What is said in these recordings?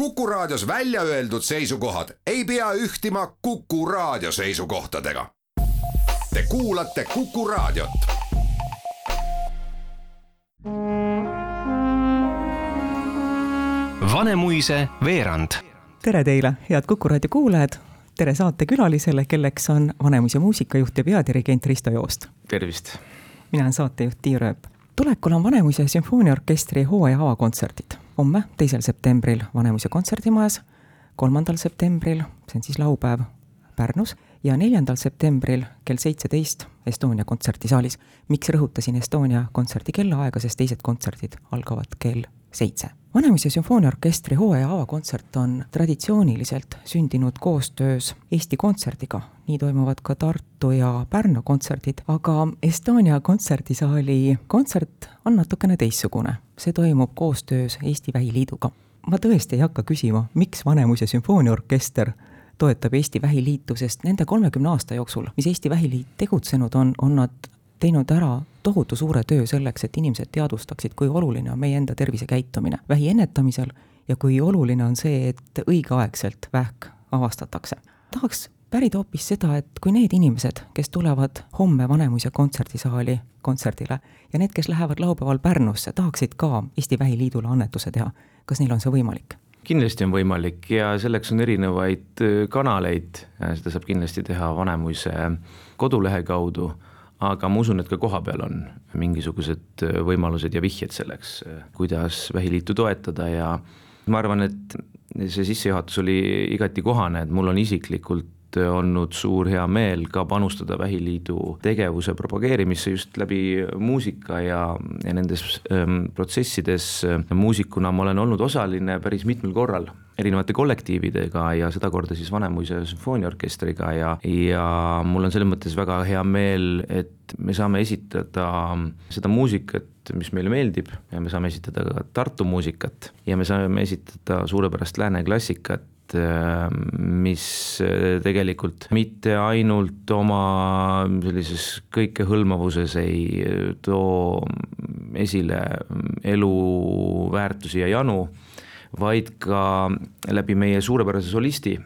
Kuku Raadios välja öeldud seisukohad ei pea ühtima Kuku Raadio seisukohtadega. Te kuulate Kuku Raadiot. Vanemuise veerand. tere teile, head Kuku raadio kuulajad. tere saatekülalisele, kelleks on Vanemuise muusikajuht ja peadirigent Risto Joost. tervist! mina olen saatejuht Tiia Rööp. tulekul on Vanemuise sümfooniaorkestri hooaja avakontserdid. Homme, teisel septembril Vanemuise kontserdimajas, kolmandal septembril, see on siis laupäev, Pärnus ja neljandal septembril kell seitseteist Estonia kontserdisaalis. miks rõhutasin Estonia kontserdi kellaaega, sest teised kontserdid algavad kell seitse. Vanemuise sümfooniaorkestri hooaja avakontsert on traditsiooniliselt sündinud koostöös Eesti Kontserdiga. nii toimuvad ka Tartu ja Pärnu kontserdid, aga Estonia kontserdisaali kontsert on natukene teistsugune. See toimub koostöös Eesti Vähiliiduga. ma tõesti ei hakka küsima, miks Vanemuise sümfooniaorkester toetab Eesti Vähiliitu, sest nende kolmekümne aasta jooksul, mis Eesti Vähiliit tegutsenud on, on nad teinud ära tohutu suure töö selleks, et inimesed teadvustaksid, kui oluline on meie enda tervisekäitumine vähi ennetamisel ja kui oluline on see, et õigeaegselt vähk avastatakse. tahaks pärida hoopis seda, et kui need inimesed, kes tulevad homme Vanemuise kontserdisaali kontserdile ja need, kes lähevad laupäeval Pärnusse, tahaksid ka Eesti Vähiliidule annetuse teha, kas neil on see võimalik? kindlasti on võimalik ja selleks on erinevaid kanaleid, seda saab kindlasti teha Vanemuise kodulehe kaudu aga ma usun, et ka kohapeal on mingisugused võimalused ja vihjed selleks, kuidas Vähiliitu toetada ja ma arvan, et see sissejuhatus oli igati kohane, et mul on isiklikult olnud suur hea meel ka panustada Vähiliidu tegevuse propageerimisse just läbi muusika ja, ja nendes ähm, protsessides. Muusikuna ma olen olnud osaline päris mitmel korral erinevate kollektiividega ja sedakorda siis Vanemuise sümfooniaorkestriga ja, ja mul on selles mõttes väga hea meel, et me saame esitada seda muusikat, mis meile meeldib ja me saame esitada ka Tartu muusikat. Ja me saame esitada suurepärast lääne klassikat mis tegelikult mitte ainult oma sellises kõikehõlmavuses ei too esile eluväärtusi ja janu, vaid ka läbi meie suurepärase solisti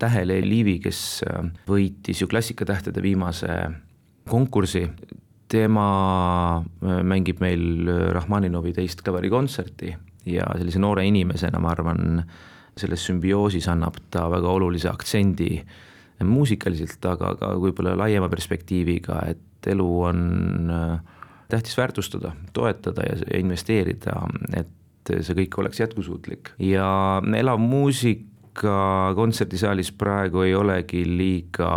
Tähele Liivi, kes võitis ju klassikatähtede viimase konkursi, tema mängib meil Rahmaninovi teist klaverikontserti ja sellise noore inimesena ma arvan, selles sümbioosis annab ta väga olulise aktsendi muusikaliselt, aga ka võib-olla laiema perspektiiviga, et elu on äh, tähtis väärtustada, toetada ja, investeerida, et see kõik oleks jätkusuutlik. Ja elav muusika kontserdisaalis praegu ei olegi liiga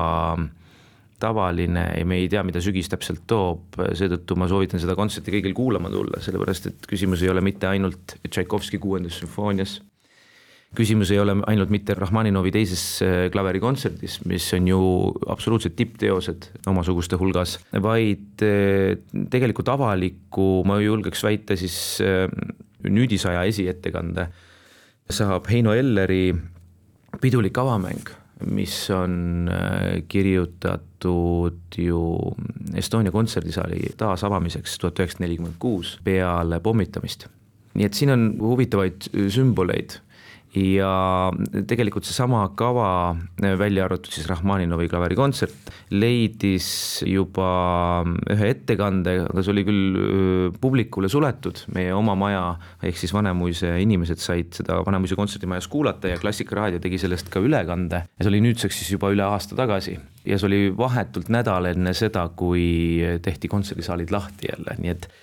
tavaline ja me ei tea, mida sügis täpselt toob, seetõttu ma soovitan seda kontserti kõigil kuulama tulla, sellepärast et küsimus ei ole mitte ainult Tšaikovski kuuendas sümfoonias küsimus ei ole ainult mitte Rahmaninovi teises äh, klaverikontserdis, mis on ju absoluutselt tippteosed omasuguste hulgas, vaid äh, tegelikult avaliku, ma julgeks väita siis äh, nüüdisaja esiettekande saab Heino Elleri pidulik avamäng, mis on kirjutatud ju Estonia kontserdisaali taasavamiseks tuhat üheksasada nelikümmend kuus peale pommitamist. nii et siin on huvitavaid sümboleid ja tegelikult seesama kava, välja arvatud siis Rahmaninovi klaverikontsert, leidis juba ühe ettekande, aga see oli küll publikule suletud, meie oma maja ehk siis Vanemuise inimesed said seda Vanemuise kontserdimajas kuulata ja Klassikaraadio tegi sellest ka ülekande. Ja see oli nüüdseks siis juba üle aasta tagasi. Ja see oli vahetult nädal enne seda, kui tehti kontserdisaalid lahti jälle, nii et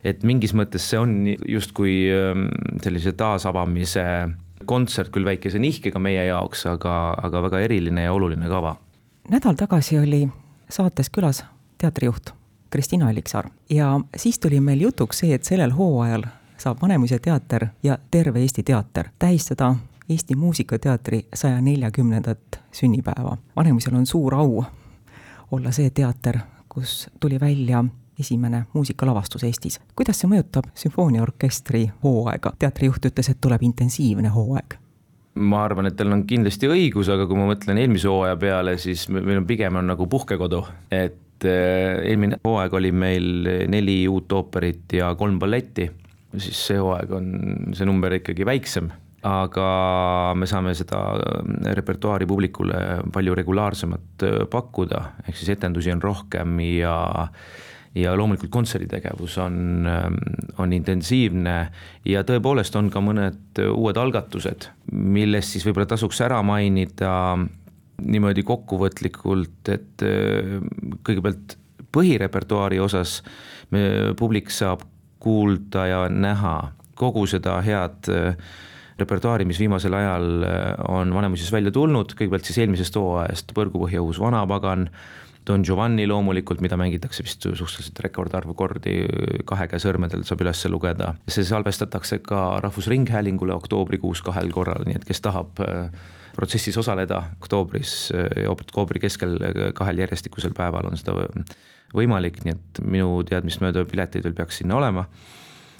et mingis mõttes see on justkui sellise taasavamise kontsert küll väikese nihkega meie jaoks, aga, aga väga eriline ja oluline kava. nädal tagasi oli saates külas teatrijuht Kristina Alliksaar ja siis tuli meil jutuks see, et sellel hooajal saab Vanemuise teater ja terve Eesti teater tähistada Eesti Muusikateatri saja neljakümnendat sünnipäeva. Vanemuisel on suur au olla see teater, kus tuli välja esimene muusikalavastus Eestis. kuidas see mõjutab sümfooniaorkestri hooaega? teatrijuht ütles, et tuleb intensiivne hooaeg ma arvan, et tal on kindlasti õigus, aga kui ma mõtlen eelmise hooaja peale, siis meil on pigem on nagu puhkekodu, et äh, eelmine hooaeg oli meil neli uut ooperit ja kolm balletti, siis see hooaeg on see number ikkagi väiksem aga me saame seda repertuaari publikule palju regulaarsemalt pakkuda, ehk siis etendusi on rohkem ja ja loomulikult kontserditegevus on, on intensiivne ja tõepoolest on ka mõned uued algatused, millest siis võib-olla tasuks ära mainida niimoodi kokkuvõtlikult, et kõigepealt põhirepertuaari osas me, publik saab kuulda ja näha kogu seda head repertuaari, mis viimasel ajal on Vanemuises välja tulnud, kõigepealt siis eelmisest hooajast Põrgupõhja uus vanapagan Don Giovanni loomulikult, mida mängitakse vist suhteliselt rekordarvu kordi, kahe käe sõrmedel saab üles lugeda. see salvestatakse ka Rahvusringhäälingule oktoobrikuus kahel korral, nii et kes tahab äh, protsessis osaleda oktoobris, äh, oktoobri keskel äh, kahel järjestikusel päeval on seda võimalik, nii et minu teadmist mööda pileteid veel peaks sinna olema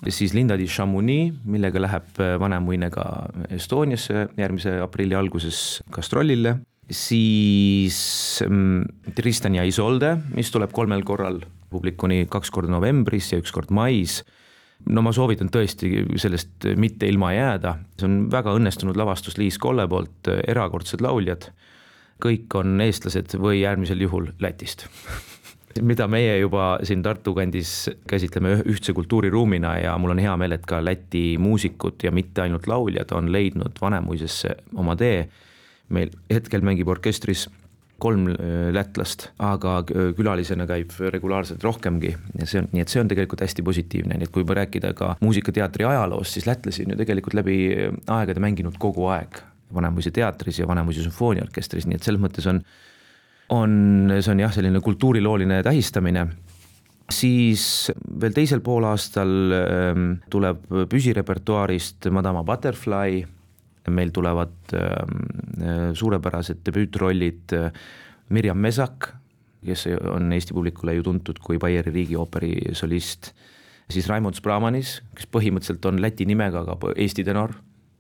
siis Linda di Chamonix, millega läheb Vanemuine ka Estoniasse järgmise aprilli alguses gastrollile siis mm, Tristan ja Isolde, mis tuleb kolmel korral publikuni, kaks korda novembris ja üks kord mais. no ma soovitan tõesti sellest mitte ilma jääda, see on väga õnnestunud lavastus Liis Kolle poolt, erakordsed lauljad. kõik on eestlased või äärmisel juhul Lätist mida meie juba siin Tartu kandis käsitleme ühtse kultuuriruumina ja mul on hea meel, et ka Läti muusikud ja mitte ainult lauljad on leidnud Vanemuisesse oma tee. Meil hetkel mängib orkestris kolm äh, lätlast, aga äh, külalisena käib regulaarselt rohkemgi ja see on, nii et see on tegelikult hästi positiivne, nii et kui rääkida ka muusikateatri ajaloost, siis lätlasi on ju tegelikult läbi äh, aegade mänginud kogu aeg Vanemuise teatris ja Vanemuise sümfooniaorkestris, nii et selles mõttes on, on, see on jah, selline kultuurilooline tähistamine siis veel teisel poolaastal ähm, tuleb püsirepertuaarist Madama Butterfly. Meil tulevad ähm, äh, suurepärased debüütrollid Mirjam Mesak, kes on Eesti publikule ju tuntud kui Baieri riigiooperi solist, siis Raimond Spramanis, kes põhimõtteliselt on läti nimega, aga Eesti tenor,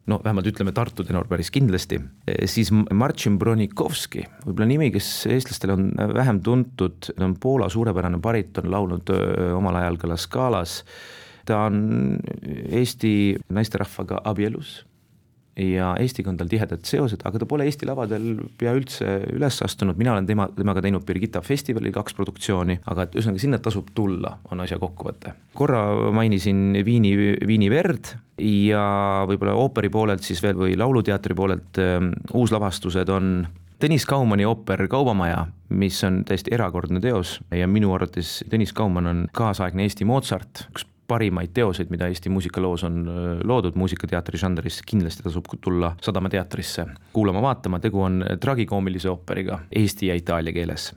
no vähemalt ütleme Tartu tenor päris kindlasti, siis Marcin Bronikovski, võib-olla nimi, kes eestlastele on vähem tuntud, on Poola suurepärane bariton, laulnud omal ajal ka La Scalas, ta on Eesti naisterahvaga abielus ja Eestiga on tal tihedad seosed, aga ta pole Eesti lavadel pea üldse üles astunud, mina olen tema, temaga teinud Birgitta festivalil kaks produktsiooni, aga et ühesõnaga sinna tasub tulla, on asja kokkuvõte. korra mainisin Viini, Viini verd ja võib-olla ooperi poolelt siis veel või lauluteatri poolelt ähm, uuslavastused on Tõnis Kaumani ooper Kaubamaja, mis on täiesti erakordne teos ja minu arvates Tõnis Kaumann on kaasaegne Eesti Mozart, üks parimaid teoseid, mida Eesti muusikaloos on loodud muusikateatri žanris, kindlasti tasub tulla Sadama teatrisse kuulama-vaatama, tegu on tragikoomilise ooperiga eesti ja itaalia keeles.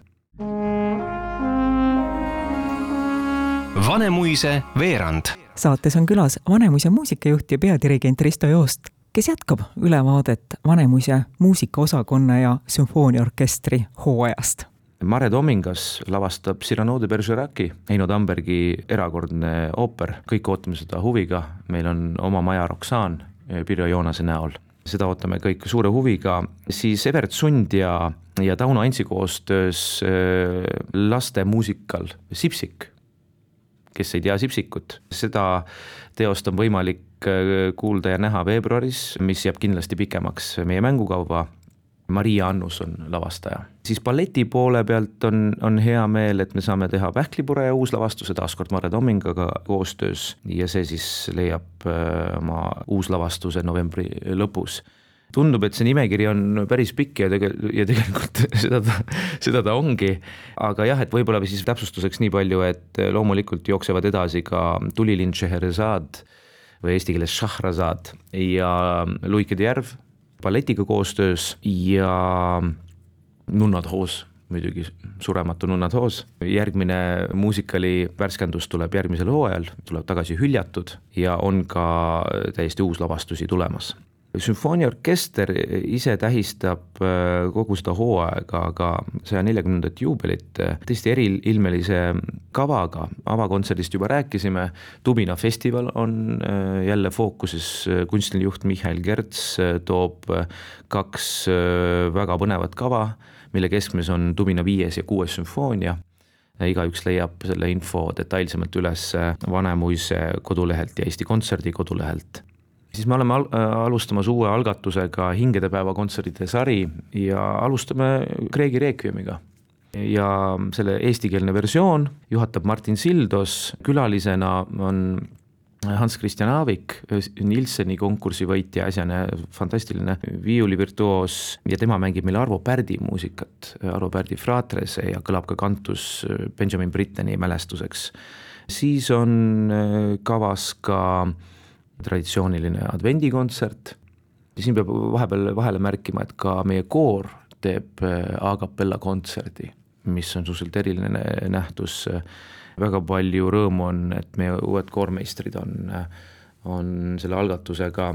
Vanemuise veerand. saates on külas Vanemuise muusikajuht ja peadirigent Risto Joost, kes jätkab ülevaadet Vanemuise muusikaosakonna ja sümfooniaorkestri hooajast Mare Domingas lavastab Cyrano de Bergeraci, Heino Tambergi erakordne ooper, kõik ootame seda huviga, meil on oma maja Roxanne eh, Pirjo Joonase näol. seda ootame kõik suure huviga, siis Evert Sund ja, ja Tauno Antsi koostöös eh, lastemuusikal Sipsik, kes ei tea Sipsikut, seda teost on võimalik eh, kuulda ja näha veebruaris, mis jääb kindlasti pikemaks meie mängukauba Maria Annus on lavastaja. siis balleti poole pealt on, on hea meel, et me saame teha Pähklipure uuslavastuse taas kord Mare Tomingaga koostöös ja see siis leiab äh, oma uuslavastuse novembri lõpus tundub, et see nimekiri on päris pikk ja tegelikult, ja tegelikult seda ta, seda ta ongi. aga jah, et võib-olla siis täpsustuseks nii palju, et loomulikult jooksevad edasi ka Tulilind Scheherazade või eesti keeles Shahrazad ja Luikede järv balletiga koostöös ja Nunnad hoos muidugi Surematu nunnad hoos. järgmine muusikali värskendus tuleb järgmisel hooajal, tuleb tagasi Hüljatud ja on ka täiesti uus lavastusi tulemas sümfooniaorkester ise tähistab äh, kogu seda hooaega, aga saja neljakümnendat juubelit äh, tõesti eriilmelise kavaga, avakontserdist juba rääkisime, Tubina festival on äh, jälle fookuses, kunstiline juht Mihhail Kerts toob kaks väga põnevat kava, mille keskmes on Tubina viies ja kuues sümfoonia. Igaüks leiab selle info detailsemalt üles Vanemuise kodulehelt ja Eesti Kontserdi kodulehelt siis me oleme al alustamas uue algatusega Hingedepäeva kontsertide sari ja alustame Kreegi Requiemiga ja selle eestikeelne versioon juhatab Martin Sildos, külalisena on Hans Christian Aavik, Nilseni konkursi võitja, äsjane fantastiline viiulivirtuoos ja tema mängib meile Arvo Pärdi muusikat, Arvo Pärdi Fratrese ja kõlab ka kantus Benjamin Britteni mälestuseks. siis on äh, kavas ka traditsiooniline advendikontsert. Ja siin peab vahepeal vahele märkima, et ka meie koor teeb äh, a capella kontserdi, mis on suhteliselt eriline nähtus. Väga palju rõõmu on, et meie uued koormeistrid on, on selle algatusega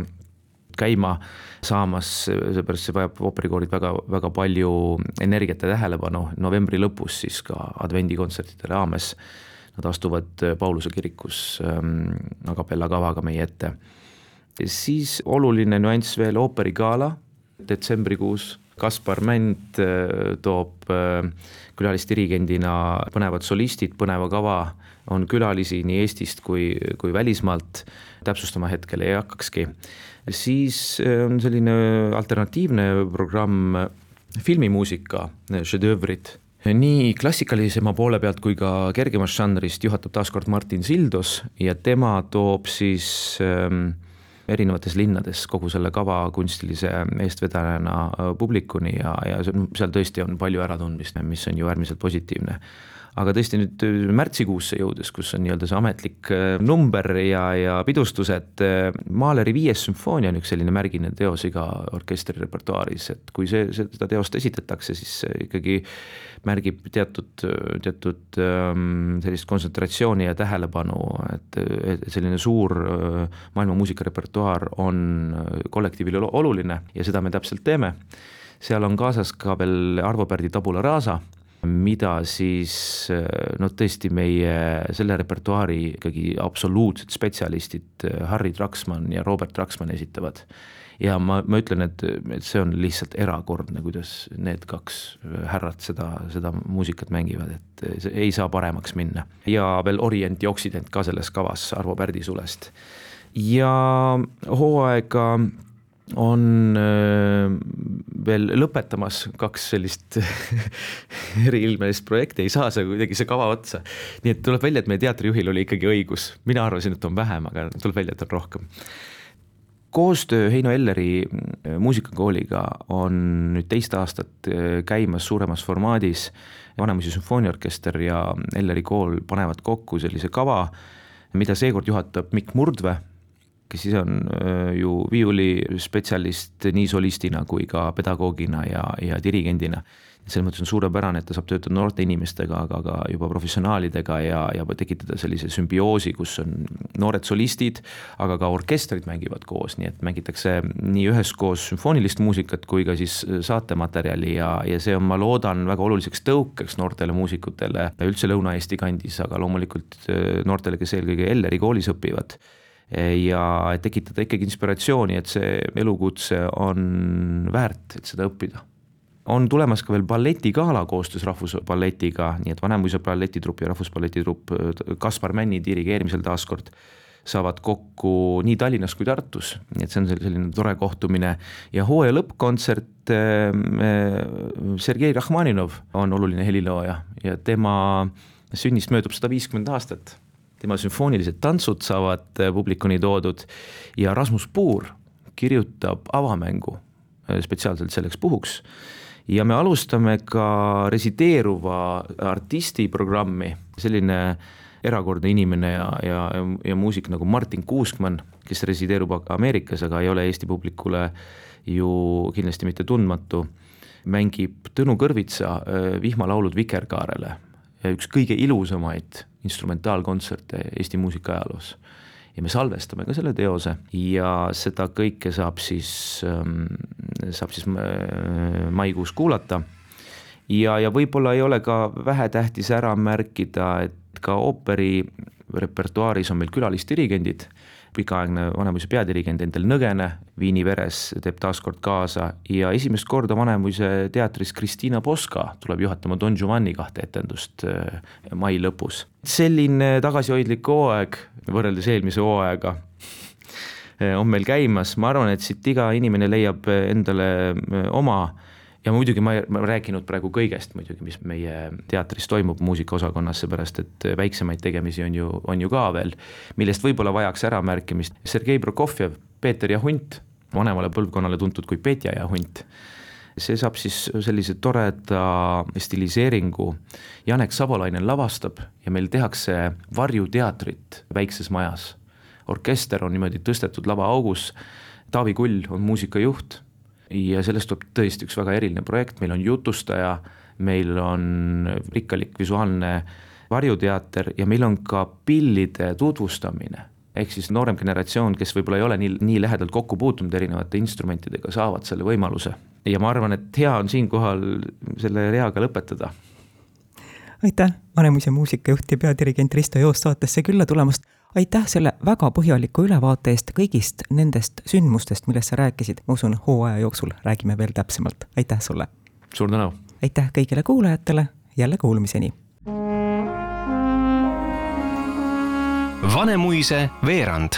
käima saamas, seepärast see vajab ooperikoorid väga, väga palju energiat ja tähelepanu, novembri lõpus siis ka advendikontsertide raames nad astuvad Pauluse kirikus ähm, a capella kavaga meie ette. siis oluline nüanss veel ooperigala detsembrikuus Kaspar Mänd äh, toob äh, külalisdirigendina põnevad solistid, põneva kava, on külalisi nii Eestist kui, kui välismaalt, täpsustama hetkel ei hakkakski. siis äh, on selline alternatiivne programm, filmimuusika, šedöövrid nii klassikalisema poole pealt kui ka kergemast žanrist juhatab taaskord Martin Sildos ja tema toob siis ähm, erinevates linnades kogu selle kava kunstilise eestvedajana äh, publikuni ja, ja seal tõesti on palju äratundmist, mis on ju äärmiselt positiivne aga tõesti nüüd äh, märtsikuusse jõudes, kus on nii-öelda see ametlik äh, number ja, ja pidustused, Mahleri viies sümfoonia on üks selline märgiline teos iga orkestri repertuaaris, et kui see, seda teost esitatakse, siis ikkagi märgib teatud, teatud ähm, sellist kontsentratsiooni ja tähelepanu, et, et selline suur äh, maailma muusikarepertuaar on kollektiivile oluline ja seda me täpselt teeme. seal on kaasas ka veel Arvo Pärdi Tabula Rasa, mida siis noh, tõesti meie selle repertuaari ikkagi absoluutsed spetsialistid Harry Traksmann ja Robert Traksmann esitavad ja ma, ma ütlen, et, et see on lihtsalt erakordne, kuidas need kaks härrat seda, seda muusikat mängivad, et see ei saa paremaks minna. ja veel Orient ja Occident ka selles kavas Arvo Pärdi sulest. ja hooaega on äh, veel lõpetamas kaks sellist eriilmelist projekti, ei saa see kuidagi see kava otsa. nii et tuleb välja, et meie teatrijuhil oli ikkagi õigus, mina arvasin, et on vähem, aga tuleb välja, et on rohkem koostöö Heino Elleri äh, muusikakooliga on nüüd teist aastat äh, käimas suuremas formaadis. Vanemuise sümfooniaorkester ja Elleri kool panevad kokku sellise kava, mida seekord juhatab Mikk Murdve, kes ise on ju viiulispetsialist nii solistina kui ka pedagoogina ja, ja dirigendina. Selles mõttes on suurepärane, et ta saab töötada noorte inimestega, aga ka juba professionaalidega ja, ja tekitada sellise sümbioosi, kus on noored solistid, aga ka orkestrid mängivad koos, nii et mängitakse nii üheskoos sümfoonilist muusikat kui ka siis saatematerjali ja, ja see on, ma loodan, väga oluliseks tõukeks noortele muusikutele üldse Lõuna-Eesti kandis, aga loomulikult noortele, kes eelkõige Elleri koolis õpivad ja tekitada ikkagi inspiratsiooni, et see elukutse on väärt, et seda õppida. On tulemas ka veel balletigala koostöös Rahvusballetiga, nii et Vanemuise balletitrupp ja Rahvusballetitrupp Kaspar Männi dirigeerimisel taaskord saavad kokku nii Tallinnas kui Tartus, nii et see on selline tore kohtumine. Ja hooaja lõppkontsert äh, Sergei Rahmaninov on oluline helilooja ja tema sünnist möödub sada viiskümmend aastat. Tema sümfoonilised tantsud saavad äh, publikuni toodud ja Rasmus Puur kirjutab avamängu äh, spetsiaalselt selleks puhuks. Ja me alustame ka resideeruva artisti programmi, selline erakordne inimene ja, ja, ja muusik nagu Martin Kuuskmann, kes resideerub Ameerikas, aga ei ole Eesti publikule ju kindlasti mitte tundmatu, mängib Tõnu Kõrvitsa äh, vihmalaulud Vikerkaarele, üks kõige ilusamaid instrumentaalkontserte Eesti muusika ajaloos ja me salvestame ka selle teose ja seda kõike saab siis, ähm, saab siis äh, maikuus kuulata. ja, ja võib-olla ei ole ka vähetähtis ära märkida, et ka ooperi repertuaaris on meil külalisdirigendid pikaaegne Vanemuise peadirigent Endel Nõgene Viini veres teeb taas kord kaasa ja esimest korda Vanemuise teatris Kristiina Poska tuleb juhatama Don Giovanni kahte etendust äh, mai lõpus. selline tagasihoidlik hooaeg võrreldes eelmise hooaega on meil käimas, ma arvan, et siit iga inimene leiab endale oma ja muidugi ma ei, ma ei rääkinud praegu kõigest muidugi, mis meie teatris toimub muusikaosakonnas, seepärast et väiksemaid tegemisi on ju, on ju ka veel, millest võib-olla vajaks äramärkimist. Sergei Prokofjev, Peeter ja hunt, vanemale põlvkonnale tuntud kui Petja ja hunt see saab siis sellise toreda stiliseeringu. Janek Sabolainen lavastab ja meil tehakse varjuteatrit väikses majas. orkester on niimoodi tõstetud lavaaugus, Taavi Kull on muusikajuht ja sellest tuleb tõesti üks väga eriline projekt, meil on jutustaja, meil on rikkalik visuaalne varjuteater ja meil on ka pillide tutvustamine. ehk siis noorem generatsioon, kes võib-olla ei ole nii, nii lähedalt kokku puutunud erinevate instrumentidega, saavad selle võimaluse. ja ma arvan, et hea on siinkohal selle reaga lõpetada. aitäh, Vanemuise muusikajuht ja peadirigent Risto Joost saatesse külla tulemast aitäh selle väga põhjaliku ülevaate eest kõigist nendest sündmustest, millest sa rääkisid, ma usun, hooaja jooksul räägime veel täpsemalt, aitäh sulle! suur tänu! aitäh kõigile kuulajatele, jälle kuulmiseni! Vanemuise veerand